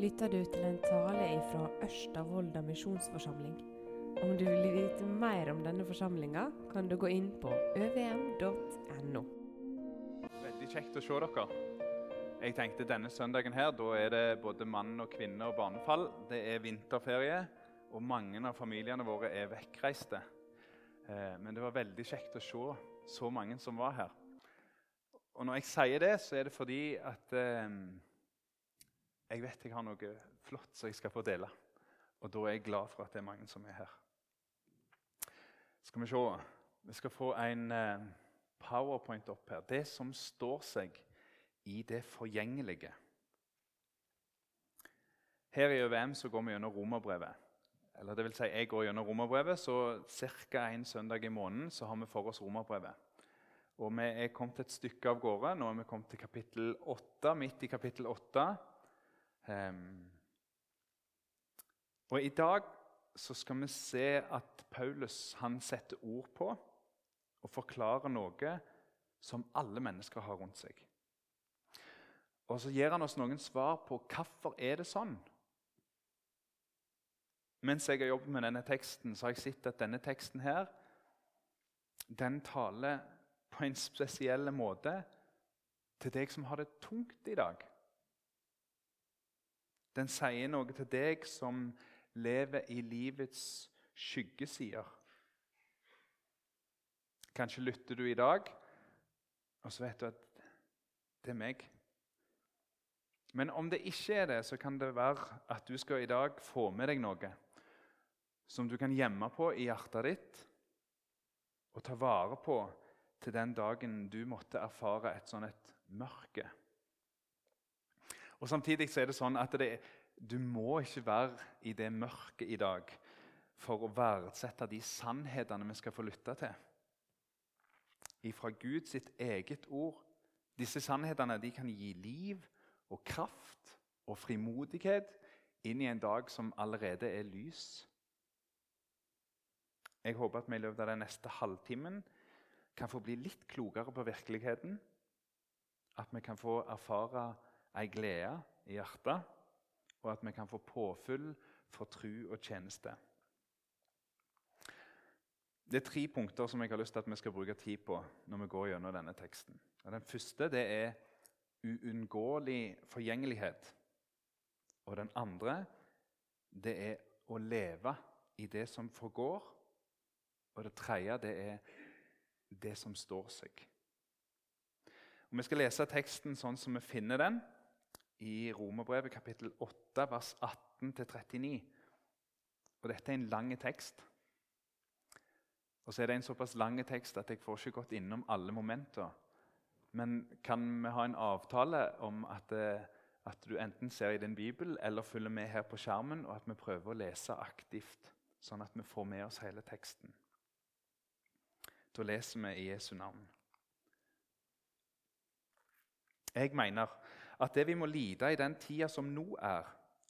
lytter du til en tale fra Ørsta misjonsforsamling. Om du vil vite mer om denne forsamlinga, kan du gå inn på øvm.no. Veldig kjekt å se dere. Jeg tenkte Denne søndagen her, da er det både mann og kvinne og barnefall. Det er vinterferie, og mange av familiene våre er vekkreiste. Eh, men det var veldig kjekt å se så mange som var her. Og Når jeg sier det, så er det fordi at eh, jeg vet jeg har noe flott som jeg skal få dele. Og da er jeg glad for at det er mange som er her. Skal vi se Vi skal få en eh, powerpoint opp her. Det som står seg i det forgjengelige. Her i ØVM så går vi gjennom romerbrevet. Eller det vil si, jeg går gjennom romerbrevet, så ca. en søndag i måneden så har vi for oss romerbrevet. Og vi er kommet et stykke av gårde. Nå er vi kommet til kapittel 8, midt i kapittel 8. Um, og I dag så skal vi se at Paulus han setter ord på og forklarer noe som alle mennesker har rundt seg. Og Så gir han oss noen svar på hvorfor er det sånn. Mens jeg har jobbet med denne teksten, så har jeg sett at denne teksten her, den taler på en spesiell måte til deg som har det tungt i dag. Den sier noe til deg som lever i livets skyggesider. Kanskje lytter du i dag, og så vet du at det er meg. Men om det ikke er det, så kan det være at du skal i dag få med deg noe som du kan gjemme på i hjertet ditt og ta vare på til den dagen du måtte erfare et sånt et mørke. Og Samtidig så er det sånn at det, du må ikke være i det mørket i dag for å verdsette de sannhetene vi skal få lytte til. Ifra Guds eget ord. Disse sannhetene de kan gi liv og kraft og frimodighet inn i en dag som allerede er lys. Jeg håper at vi i løpet av den neste halvtimen kan få bli litt klokere på virkeligheten. At vi kan få erfare ei glede i hjertet, og at vi kan få påfyll for tru og tjeneste. Det er tre punkter som jeg har lyst til at vi skal bruke tid på når vi går gjennom denne teksten. Og den første det er uunngåelig forgjengelighet. Og den andre det er å leve i det som forgår. Og det tredje det er det som står seg. Og Vi skal lese teksten sånn som vi finner den i Romerbrevet kapittel 8, vers 18-39. Og Dette er en lang tekst. Og så er det en såpass lang tekst at jeg får ikke gått innom alle momenter. Men kan vi ha en avtale om at, eh, at du enten ser i din bibel eller følger med her på skjermen, og at vi prøver å lese aktivt, sånn at vi får med oss hele teksten? Da leser vi i Jesu navn. Jeg mener at det vi må lide i den tida som nå er,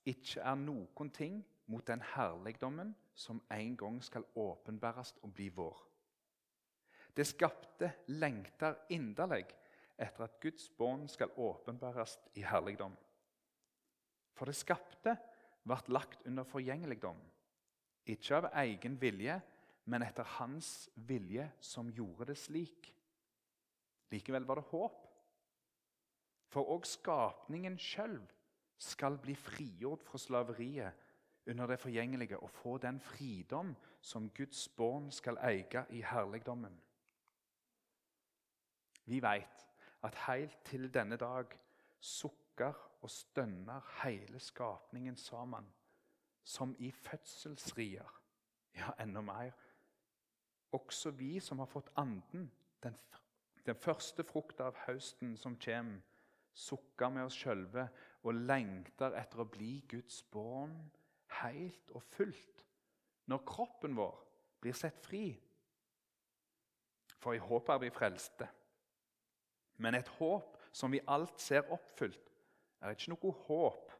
ikke er noen ting mot den herligdommen som en gang skal åpenbæres og bli vår. Det skapte lengter inderlig etter at Guds bånd skal åpenbæres i herligdom. For det skapte ble lagt under forgjengeligdom, ikke av egen vilje, men etter Hans vilje som gjorde det slik. Likevel var det håp. For òg skapningen sjøl skal bli frigjort fra slaveriet under det forgjengelige og få den fridom som Guds barn skal eie i herligdommen. Vi veit at helt til denne dag sukker og stønner hele skapningen sammen, som i fødselsrier. Ja, enda mer. Også vi som har fått anden, den, den første frukta av høsten som kommer, sukker med oss sjølve og lengter etter å bli Guds barn helt og fullt når kroppen vår blir sett fri. For i håp er vi frelste. Men et håp som vi alt ser oppfylt, er ikke noe håp.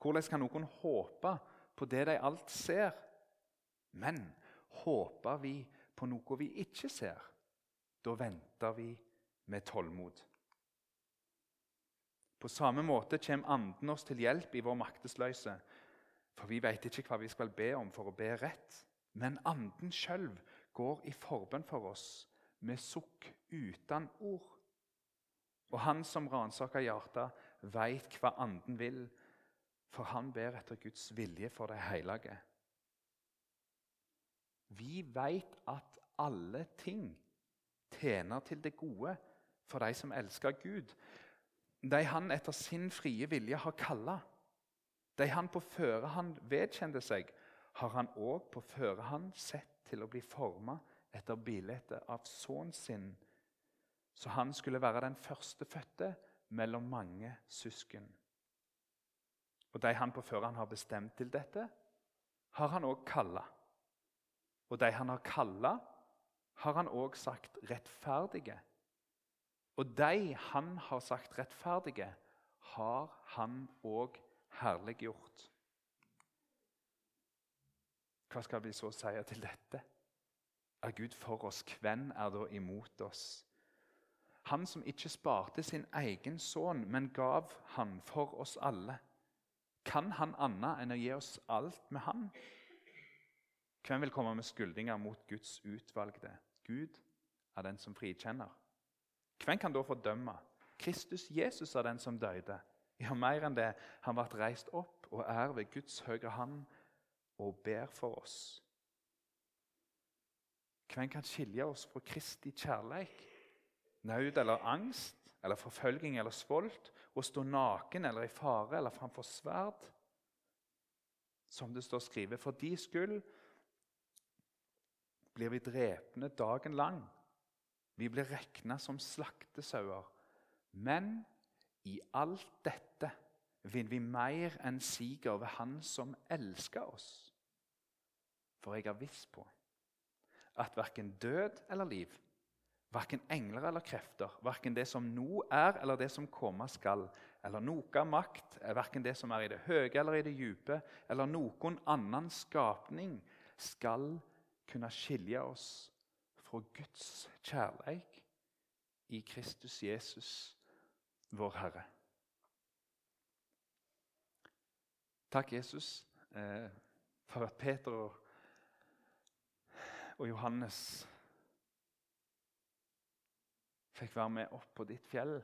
Hvordan kan noen håpe på det de alt ser? Men håper vi på noe vi ikke ser, da venter vi med tålmod. På samme måte kommer Anden oss til hjelp i vår maktesløse. For vi vet ikke hva vi skal be om for å be rett. Men Anden sjøl går i forbønn for oss med sukk uten ord. Og han som ransaker hjertet, veit hva Anden vil, for han ber etter Guds vilje for de hellige. Vi veit at alle ting tjener til det gode for de som elsker Gud, de han etter sin frie vilje har kalla. De han på førehånd vedkjente seg, har han òg på førehånd sett til å bli forma etter bildet av sønnen sin, så han skulle være den førstefødte mellom mange søsken. Og de han på førehånd har bestemt til dette, har han òg kalla. Og de han har kalla, har han òg sagt rettferdige. Og de han har sagt rettferdige, har han òg herliggjort. Hva skal vi så si til dette? Er Gud for oss, hvem er da imot oss? Han som ikke sparte sin egen sønn, men gav han for oss alle. Kan han annet enn å gi oss alt med han? Hvem vil komme med skyldninger mot Guds utvalgte? Gud er den som frikjenner. Hvem kan da fordømme? Kristus Jesus er den som døde. Ja, mer enn det, han ble reist opp og er ved Guds høyre hand og ber for oss. Hvem kan skilje oss fra Kristi kjærleik? Naud eller angst eller forfølging eller svolt? Å stå naken eller i fare eller framfor sverd? Som det står skrevet, for de skyld blir vi drepne dagen lang. Vi blir regna som slaktesauer. Men i alt dette vinner vi mer enn siger ved Han som elsker oss. For jeg er viss på at verken død eller liv, verken engler eller krefter, verken det som nå er eller det som komme skal, eller noe makt, verken det som er i det høye eller i det dype, eller noen annen skapning, skal kunne skilje oss fra Guds kjærleik i Kristus Jesus, vår Herre. Takk, Jesus, eh, for at Peter og, Johannes fikk være med opp på ditt fjell.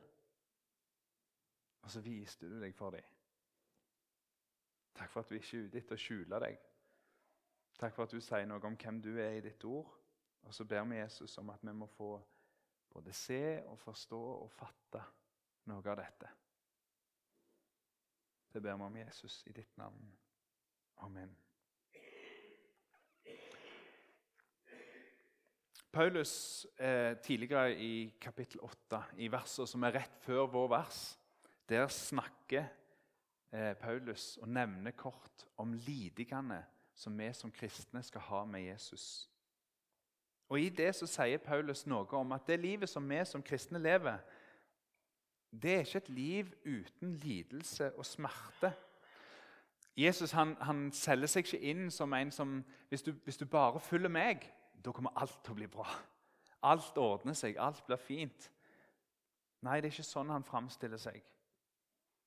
Og så viste du deg for dem. Takk for at du ikke er ute etter å skjule deg. Takk for at du sier noe om hvem du er i ditt ord. Og så ber vi Jesus om at vi må få både se og forstå og fatte noe av dette. Det ber vi om Jesus i ditt navn. Amen. Paulus eh, tidligere i kapittel 8, i verset som er rett før vår vers, der snakker eh, Paulus og nevner kort om lidingene som vi som kristne skal ha med Jesus. Og I det så sier Paulus noe om at det livet som vi som kristne lever, det er ikke et liv uten lidelse og smerte. Jesus han, han selger seg ikke inn som en som hvis du, hvis du bare følger meg, da kommer alt til å bli bra. Alt ordner seg, alt blir fint. Nei, det er ikke sånn han framstiller seg.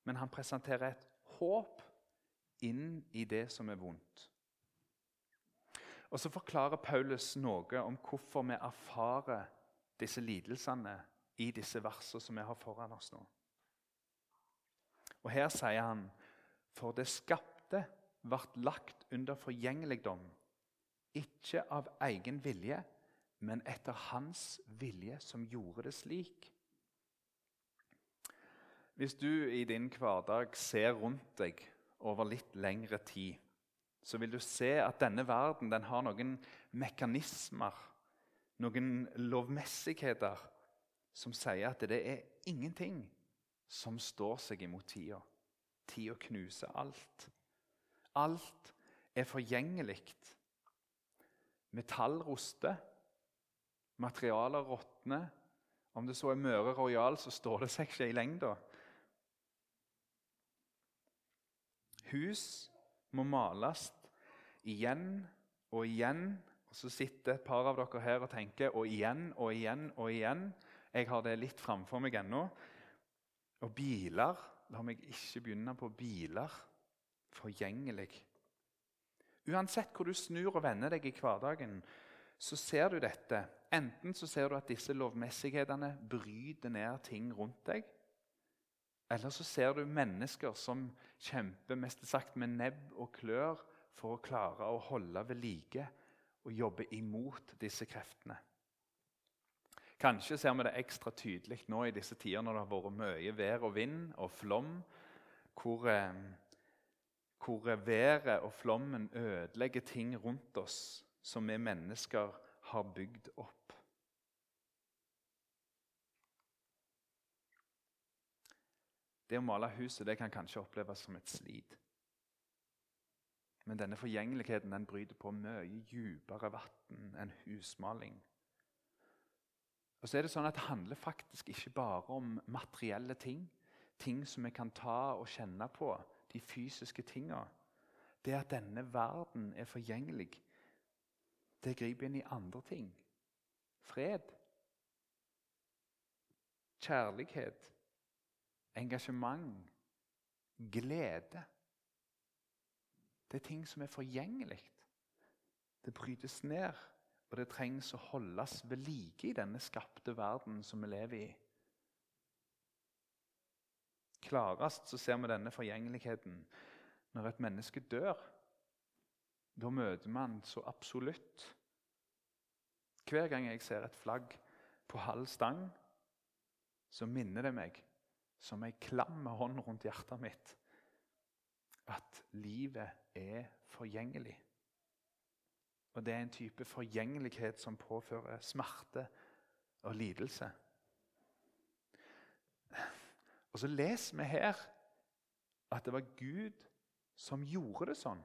Men han presenterer et håp inn i det som er vondt. Og Så forklarer Paulus noe om hvorfor vi erfarer disse lidelsene i disse versene som vi har foran oss nå. Og Her sier han For det skapte ble lagt under forgjengeligdom, ikke av egen vilje, men etter hans vilje, som gjorde det slik. Hvis du i din hverdag ser rundt deg over litt lengre tid, så vil du se at denne verden den har noen mekanismer, noen lovmessigheter, som sier at det er ingenting som står seg imot tida. Tida knuser alt. Alt er forgjengelig. Metall ruster, materialer råtner. Om det så er Møre Royal, så står det seg ikke i lengda. Hus må males igjen og igjen. Og Så sitter et par av dere her og tenker og igjen og igjen og igjen. Jeg har det litt framfor meg ennå. Og biler La meg ikke begynne på biler. Forgjengelig. Uansett hvor du snur og vender deg i hverdagen, så ser du dette. Enten så ser du at disse lovmessighetene bryter ned ting rundt deg. Eller så ser du mennesker som kjemper mest sagt med nebb og klør for å klare å holde ved like og jobbe imot disse kreftene. Kanskje ser vi det ekstra tydelig nå i disse tider når det har vært mye vær og vind og flom, hvor, eh, hvor været og flommen ødelegger ting rundt oss som vi mennesker har bygd opp. Det å male huset det kan kanskje oppleves som et slit. Men denne forgjengeligheten den bryter på mye dypere vann enn husmaling. Og så er Det sånn at det handler faktisk ikke bare om materielle ting. Ting som vi kan ta og kjenne på. De fysiske tinga. Det at denne verden er forgjengelig, det griper inn i andre ting. Fred. Kjærlighet. Engasjement. Glede. Det er ting som er forgjengelig. Det brytes ned, og det trengs å holdes ved like i denne skapte verden som vi lever i. Klarest så ser vi denne forgjengeligheten når et menneske dør. Da møter man så absolutt. Hver gang jeg ser et flagg på halv stang, så minner det meg som ei klam hånd rundt hjertet mitt at livet er forgjengelig. Og det er en type forgjengelighet som påfører smerte og lidelse. Og så leser vi her at det var Gud som gjorde det sånn.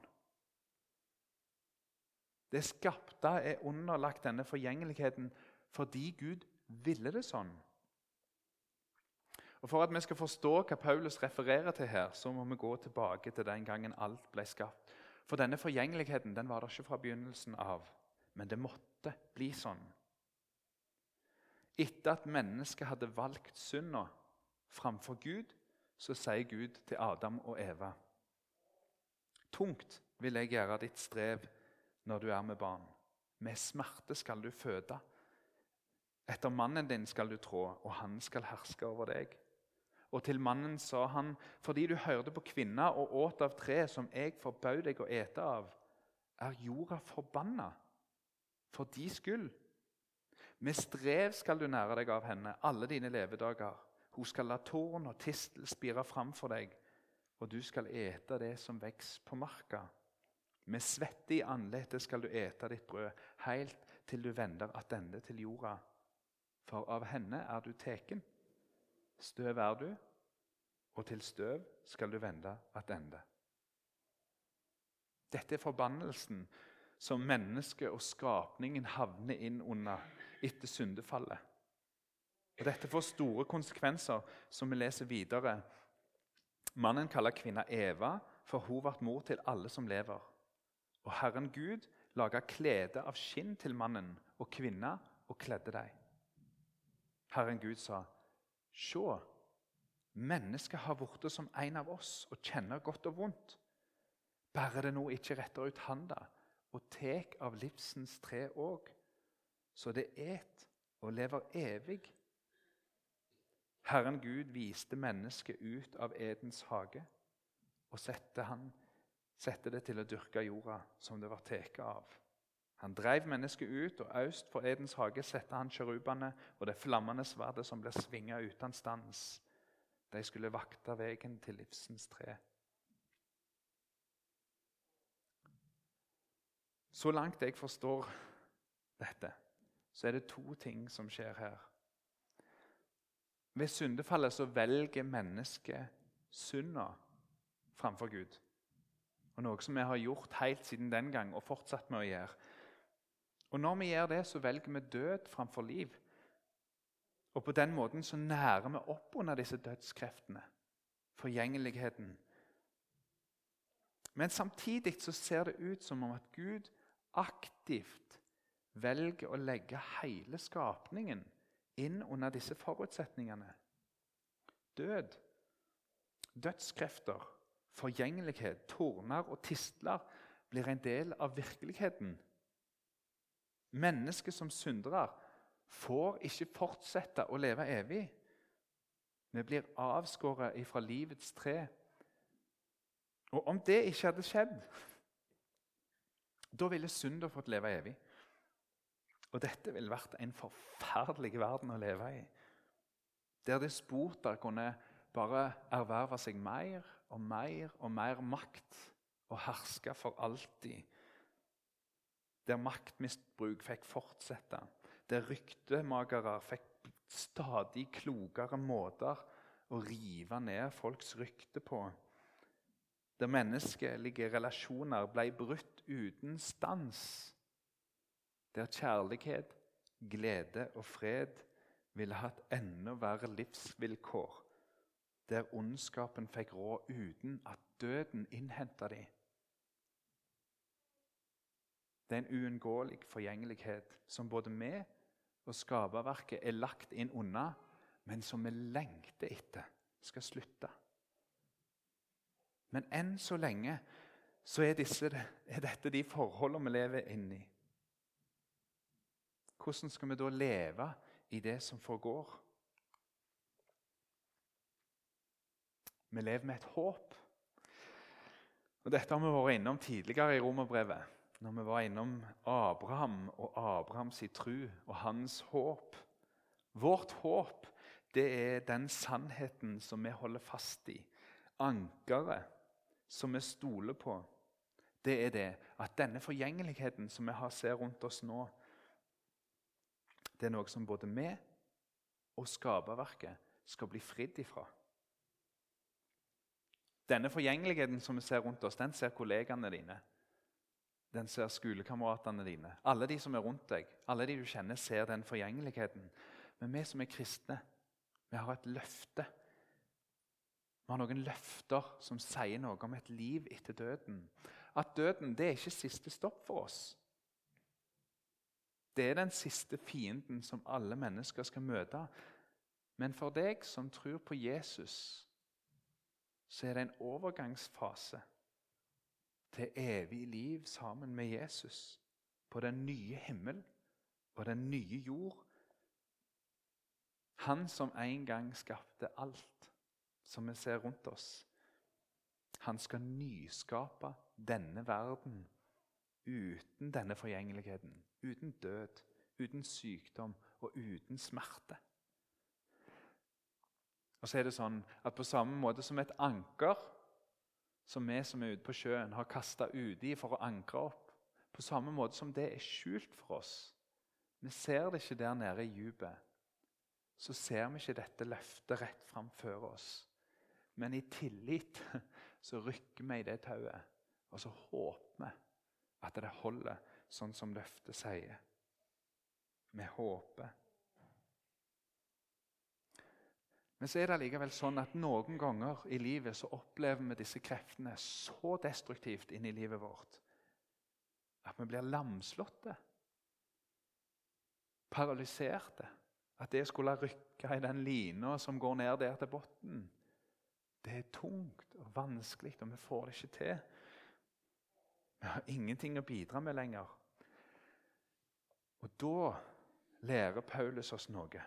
Det skapte er underlagt denne forgjengeligheten fordi Gud ville det sånn. Og For at vi skal forstå hva Paulus refererer til her, så må vi gå tilbake til den gangen alt ble skapt. For denne forgjengeligheten den var det ikke fra begynnelsen av, men det måtte bli sånn. Etter at mennesket hadde valgt synda framfor Gud, så sier Gud til Adam og Eva.: Tungt vil jeg gjøre ditt strev når du er med barn. Med smerte skal du føde. Etter mannen din skal du trå, og han skal herske over deg. Og til mannen sa han, fordi du hørte på kvinna og åt av tre som jeg forbød deg å ete av, er jorda forbanna for de skyld. Med strev skal du nære deg av henne alle dine levedager. Hun skal la tårn og tistel spire fram for deg, og du skal ete det som vokser på marka. Med svette i ansiktet skal du ete ditt brød, helt til du vender attende til jorda. For av henne er du teken. Støv er du, og til støv skal du vende attende. Dette er forbannelsen som mennesket og skapningen havner inn under etter syndefallet. Og Dette får store konsekvenser, som vi leser videre. Mannen kaller kvinna Eva, for hun ble mor til alle som lever. Og Herren Gud laga klede av skinn til mannen og kvinna og kledde dem. Herren Gud sa, Se, mennesket har blitt som en av oss og kjenner godt og vondt. Bare det nå ikke retter ut handa og tek av livsens tre òg, så det et og lever evig. Herren Gud viste mennesket ut av Edens hage og sette, han, sette det til å dyrke jorda som det var tatt av. Han drev mennesket ut, og øst for Edens hage satte han kjerubene og det flammende sverdet som ble svinga uten stans. De skulle vakte veien til livsens tre. Så langt jeg forstår dette, så er det to ting som skjer her. Ved syndefallet så velger mennesket synda framfor Gud. Og Noe som vi har gjort helt siden den gang og fortsatt med å gjøre. Og Når vi gjør det, så velger vi død framfor liv. Og På den måten så nærer vi opp under disse dødskreftene, forgjengeligheten. Men samtidig så ser det ut som om at Gud aktivt velger å legge hele skapningen inn under disse forutsetningene. Død Dødskrefter, forgjengelighet, torner og tistler blir en del av virkeligheten. Mennesker som syndere får ikke fortsette å leve evig. Vi blir avskåret fra livets tre. Og om det ikke hadde skjedd, da ville synder fått leve evig. Og dette ville vært en forferdelig verden å leve i. Der despoter kunne bare erverve seg mer og mer og mer makt og herske for alltid. Der maktmisbruk fikk fortsette. Der ryktemakere fikk stadig klokere måter å rive ned folks rykte på. Der menneskelige relasjoner ble brutt uten stans. Der kjærlighet, glede og fred ville hatt enda verre livsvilkår. Der ondskapen fikk råd uten at døden innhenta dem. Det er en uunngåelig forgjengelighet som både vi og skaperverket er lagt inn unna, men som vi lengter etter skal slutte. Men enn så lenge så er, disse, er dette de forholdene vi lever inni. Hvordan skal vi da leve i det som forgår? Vi lever med et håp. Og Dette har vi vært innom tidligere i Romerbrevet når vi var innom Abraham og Abrahams tru og hans håp. Vårt håp det er den sannheten som vi holder fast i. Ankeret som vi stoler på. Det er det at denne forgjengeligheten som vi har ser rundt oss nå, det er noe som både vi og skaperverket skal bli fridd ifra. Denne forgjengeligheten som vi ser rundt oss, den ser kollegaene dine. Den ser skolekameratene dine. Alle de som er rundt deg, alle de du kjenner, ser den forgjengeligheten. Men vi som er kristne, vi har et løfte. Vi har noen løfter som sier noe om et liv etter døden. At døden det er ikke siste stopp for oss. Det er den siste fienden som alle mennesker skal møte. Men for deg som tror på Jesus, så er det en overgangsfase til evig liv sammen med Jesus på den nye himmel og den nye jord. Han som en gang skapte alt som vi ser rundt oss. Han skal nyskape denne verden uten denne forgjengeligheten, uten død, uten sykdom og uten smerte. Og så er det sånn at På samme måte som et anker som vi som er ute på sjøen, har kasta uti for å ankre opp. På samme måte som det er skjult for oss. Vi ser det ikke der nede i dypet. Så ser vi ikke dette løftet rett framfor oss. Men i tillit så rykker vi i det tauet, og så håper vi at det holder sånn som løftet sier. Vi håper. Men så er det likevel sånn at noen ganger i livet så opplever vi disse kreftene så destruktivt inn i livet vårt at vi blir lamslåtte. Paralyserte. At det skulle rykke i den lina som går ned der til bunnen, det er tungt og vanskelig, og vi får det ikke til. Vi har ingenting å bidra med lenger. Og da lærer Paulus oss noe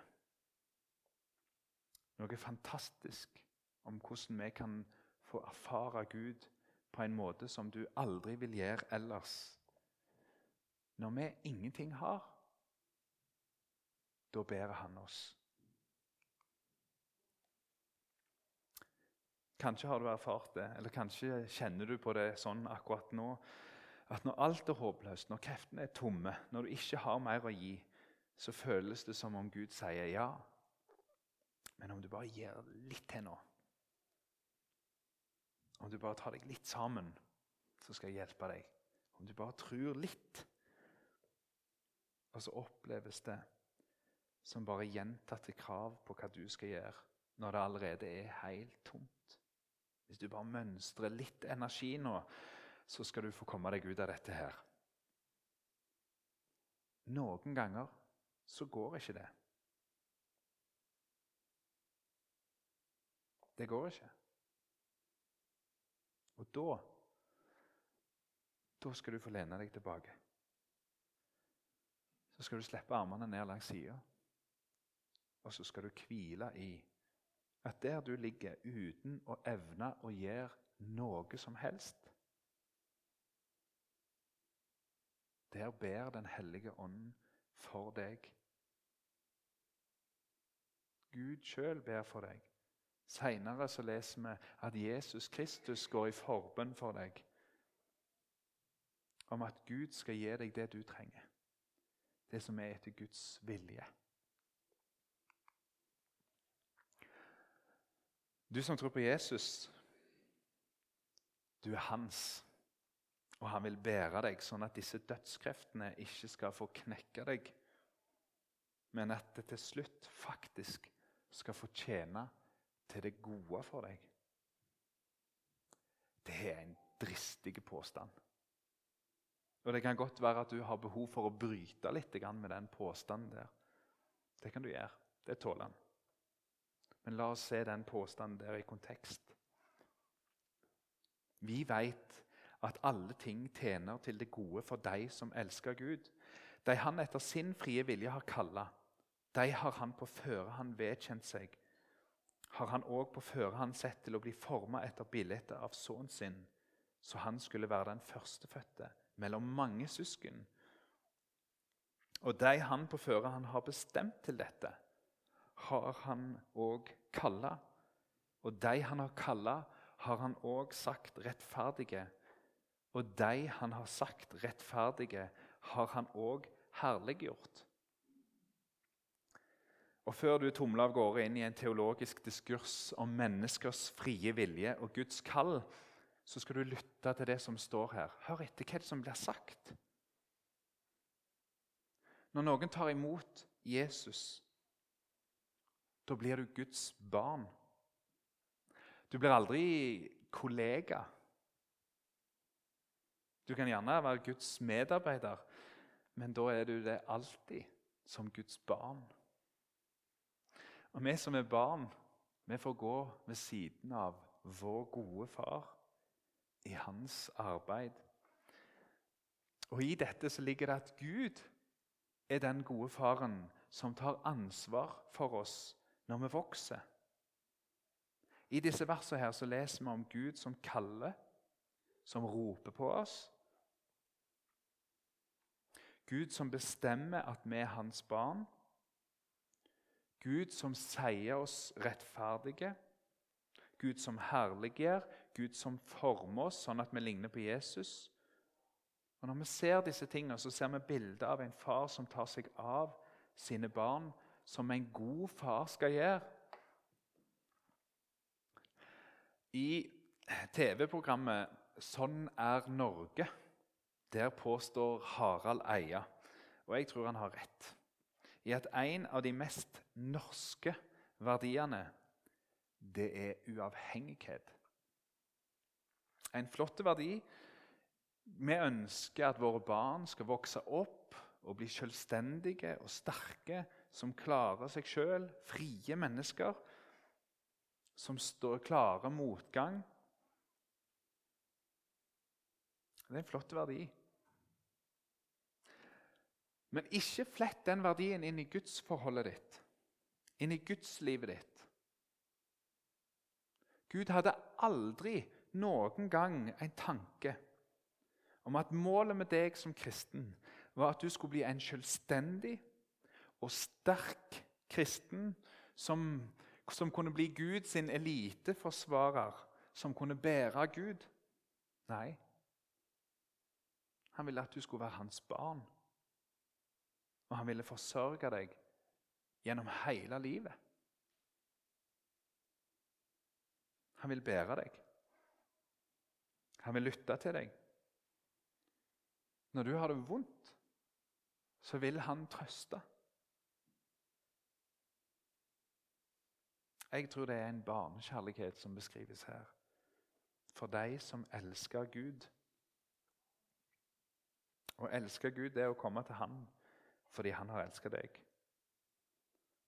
noe fantastisk om hvordan vi kan få erfare Gud på en måte som du aldri vil gjøre ellers. Når vi ingenting har, da ber han oss. Kanskje har du erfart det, eller kanskje kjenner du på det sånn akkurat nå. At når alt er håpløst, når kreftene er tomme, når du ikke har mer å gi, så føles det som om Gud sier ja. Men om du bare gir litt til nå Om du bare tar deg litt sammen, så skal jeg hjelpe deg. Om du bare tror litt, og så oppleves det som bare gjentatte krav på hva du skal gjøre, når det allerede er helt tomt. Hvis du bare mønstrer litt energi nå, så skal du få komme deg ut av dette her. Noen ganger så går ikke det. Det går ikke. Og da Da skal du få lene deg tilbake. Så skal du slippe armene ned langs sida. Og så skal du hvile i at der du ligger uten å evne å gjøre noe som helst Der ber Den hellige ånd for deg. Gud sjøl ber for deg. Seinere leser vi at Jesus Kristus går i forbønn for deg. Om at Gud skal gi deg det du trenger. Det som er etter Guds vilje. Du som tror på Jesus, du er hans. Og han vil bære deg sånn at disse dødskreftene ikke skal få knekke deg, men at det til slutt faktisk skal få tjene til det gode for deg. Det er en dristig påstand. Og Det kan godt være at du har behov for å bryte litt med den påstanden der. Det kan du gjøre. Det tåler han. Men la oss se den påstanden der i kontekst. Vi veit at alle ting tjener til det gode for de som elsker Gud. De han etter sin frie vilje har kalla, de har han på førehånd vedkjent seg. Har han òg på førehånd sett til å bli forma etter bildet av sønnen sin, så han skulle være den førstefødte mellom mange søsken. Og de han på førehånd har bestemt til dette, har han òg kalla. Og de han har kalla, har han òg sagt rettferdige og de han har sagt rettferdige, har han òg herliggjort. Og Før du tumler av gårde inn i en teologisk diskurs om menneskers frie vilje og Guds kall, så skal du lytte til det som står her. Hør etter hva som blir sagt. Når noen tar imot Jesus, da blir du Guds barn. Du blir aldri kollega. Du kan gjerne være Guds medarbeider, men da er du det alltid som Guds barn. Og Vi som er barn, vi får gå ved siden av vår gode far i hans arbeid. Og I dette så ligger det at Gud er den gode faren som tar ansvar for oss når vi vokser. I disse versene her så leser vi om Gud som kaller, som roper på oss, Gud som bestemmer at vi er hans barn. Gud som sier oss rettferdige. Gud som herliggjør, Gud som former oss sånn at vi ligner på Jesus. Og Når vi ser disse tingene, så ser vi bildet av en far som tar seg av sine barn, som en god far skal gjøre. I TV-programmet 'Sånn er Norge' Der påstår Harald Eia, og jeg tror han har rett, i at en av de mest norske verdiene, det er uavhengighet. En flott verdi. Vi ønsker at våre barn skal vokse opp og bli selvstendige og sterke, som klarer seg sjøl, frie mennesker som står klare motgang. Det er en flott verdi. Men ikke flett den verdien inn i gudsforholdet ditt, inn i gudslivet ditt. Gud hadde aldri noen gang en tanke om at målet med deg som kristen var at du skulle bli en selvstendig og sterk kristen som, som kunne bli Guds eliteforsvarer, som kunne bære Gud. Nei, han ville at du skulle være hans barn og han ville forsørge deg gjennom hele livet. Han vil bære deg. Han vil lytte til deg. Når du har det vondt, så vil han trøste. Jeg tror det er en barnekjærlighet som beskrives her. For deg som elsker Gud. Å elske Gud det er å komme til Han fordi han har elsket deg.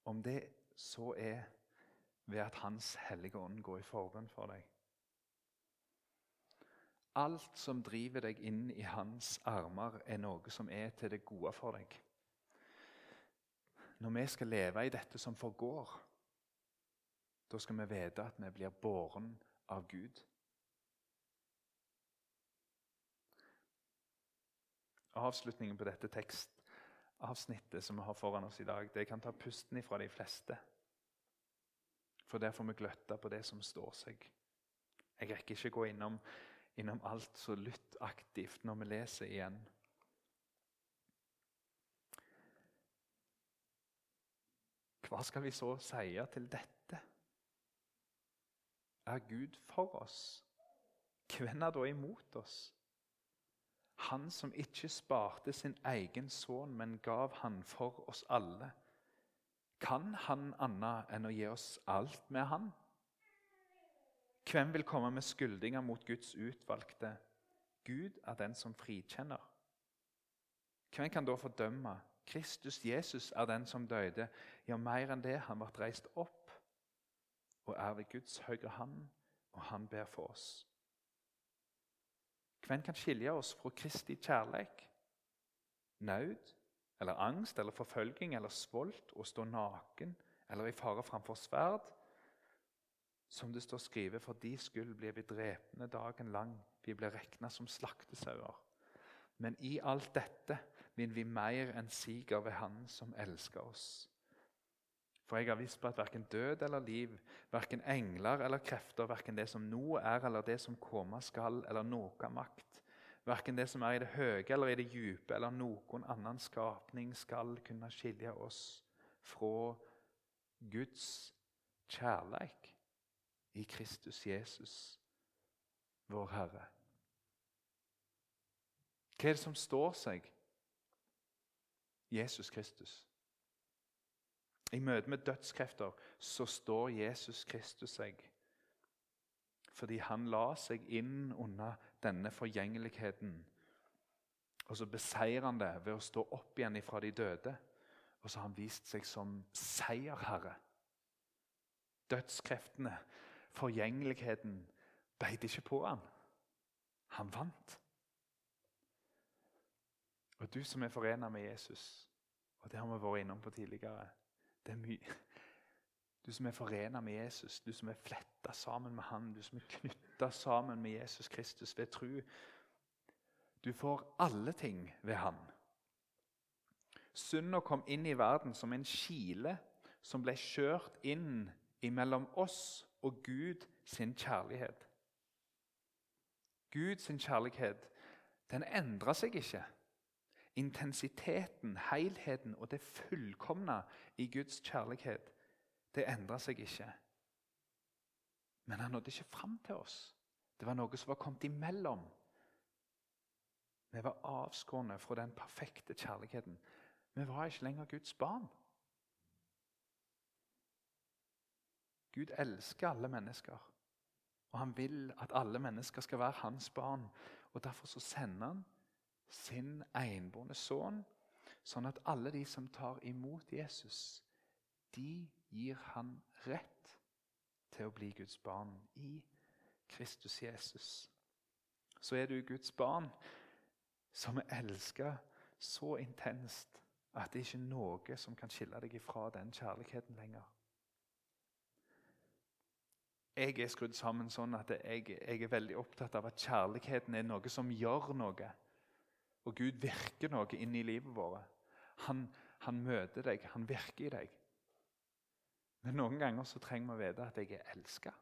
Om det så er ved at Hans hellige ånd går i forbønn for deg. Alt som driver deg inn i hans armer, er noe som er til det gode for deg. Når vi skal leve i dette som forgår, da skal vi vite at vi blir båren av Gud. Avslutningen på dette tekstavsnittet som vi har foran oss i dag, det kan ta pusten ifra de fleste. For der får vi gløtte på det som står seg. Jeg rekker ikke gå innom, innom alt så lytt aktivt når vi leser igjen. Hva skal vi så si til dette? Er Gud for oss? Hvem er da imot oss? Han som ikke sparte sin egen sønn, men gav han for oss alle. Kan han annet enn å gi oss alt med han? Hvem vil komme med skyldninger mot Guds utvalgte? Gud er den som frikjenner. Hvem kan da fordømme? Kristus Jesus er den som døde. Ja, mer enn det, han ble reist opp og er ved Guds høyre hand, og han ber for oss. Hvem kan skilje oss fra Kristi kjærleik? Naud eller angst eller forfølging eller svolt, å stå naken eller i fare framfor sverd? Som det står skrevet, for de skyld blir vi drepne dagen lang. Vi blir regna som slaktesauer. Men i alt dette vinner vi mer enn siger ved Han som elsker oss. For jeg har visst på at verken død eller liv, verken engler eller krefter, verken det som nå er eller det som komme skal, eller noe makt, verken det som er i det høye eller i det dype, eller noen annen skapning skal kunne skilje oss fra Guds kjærleik i Kristus Jesus, vår Herre. Hva er det som står seg? Jesus Kristus. I møte med dødskrefter så står Jesus Kristus seg. Fordi han la seg inn under denne forgjengeligheten. Og så beseirer han det ved å stå opp igjen fra de døde. Og så har han vist seg som seierherre. Dødskreftene, forgjengeligheten, beit ikke på han. Han vant. Og du som er forena med Jesus, og det har vi vært innom på tidligere det er mye. Du som er forena med Jesus, du som er fletta sammen med han, du som er knytta sammen med Jesus Kristus ved tru. Du får alle ting ved han. Synda kom inn i verden som en kile som ble kjørt inn imellom oss og Gud sin kjærlighet. Gud sin kjærlighet den endra seg ikke intensiteten, helheten og det fullkomne i Guds kjærlighet, det endra seg ikke. Men han nådde ikke fram til oss. Det var noe som var kommet imellom. Vi var avskåret fra den perfekte kjærligheten. Vi var ikke lenger Guds barn. Gud elsker alle mennesker, og han vil at alle mennesker skal være hans barn. Og Derfor så sender han sin enbårne sønn, sånn at alle de som tar imot Jesus, de gir han rett til å bli Guds barn i Kristus Jesus. Så er du Guds barn som er elska så intenst at det ikke er noe som kan skille deg ifra den kjærligheten lenger. Jeg er skrudd sammen sånn at jeg, jeg er veldig opptatt av at kjærligheten er noe som gjør noe. Og Gud virker noe inn i livet vårt. Han, han, møter deg, han virker i deg. Men noen ganger så trenger vi å vite at jeg er elska.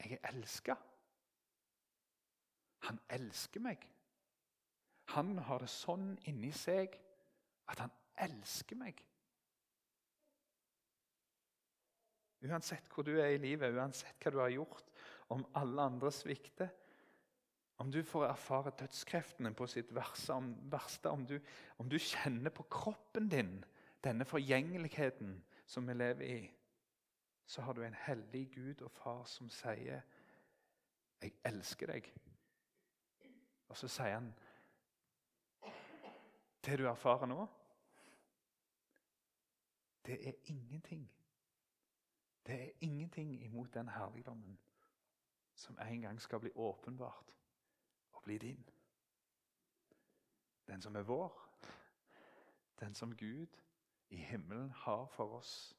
Jeg er elska. Han elsker meg. Han har det sånn inni seg at han elsker meg. Uansett hvor du er i livet, uansett hva du har gjort, om alle andre svikter, om du får erfare dødskreftene på sitt verste, om, verste om, du, om du kjenner på kroppen din denne forgjengeligheten som vi lever i, så har du en hellig Gud og far som sier 'Jeg elsker deg'. Og så sier han Det du erfarer nå, det er ingenting. Det er ingenting imot den herligdommen som en gang skal bli åpenbart og bli din. Den som er vår, den som Gud i himmelen har for oss.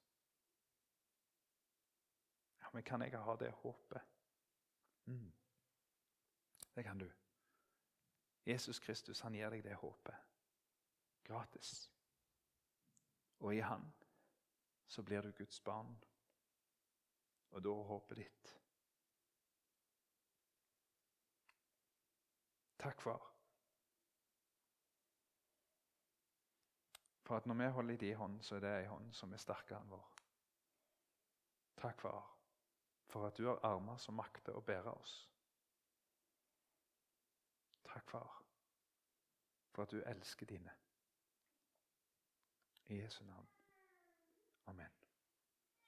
Ja, Men kan jeg ha det håpet? Mm. Det kan du. Jesus Kristus han gir deg det håpet. Gratis. Og i Han så blir du Guds barn. Og da er håpet ditt. Takk, far. For at når vi holder i din hånd, så er det ei hånd som er sterkere enn vår. Takk, far, for at du har armer som makter å bære oss. Takk, far, for at du elsker dine. I Jesu navn. Amen.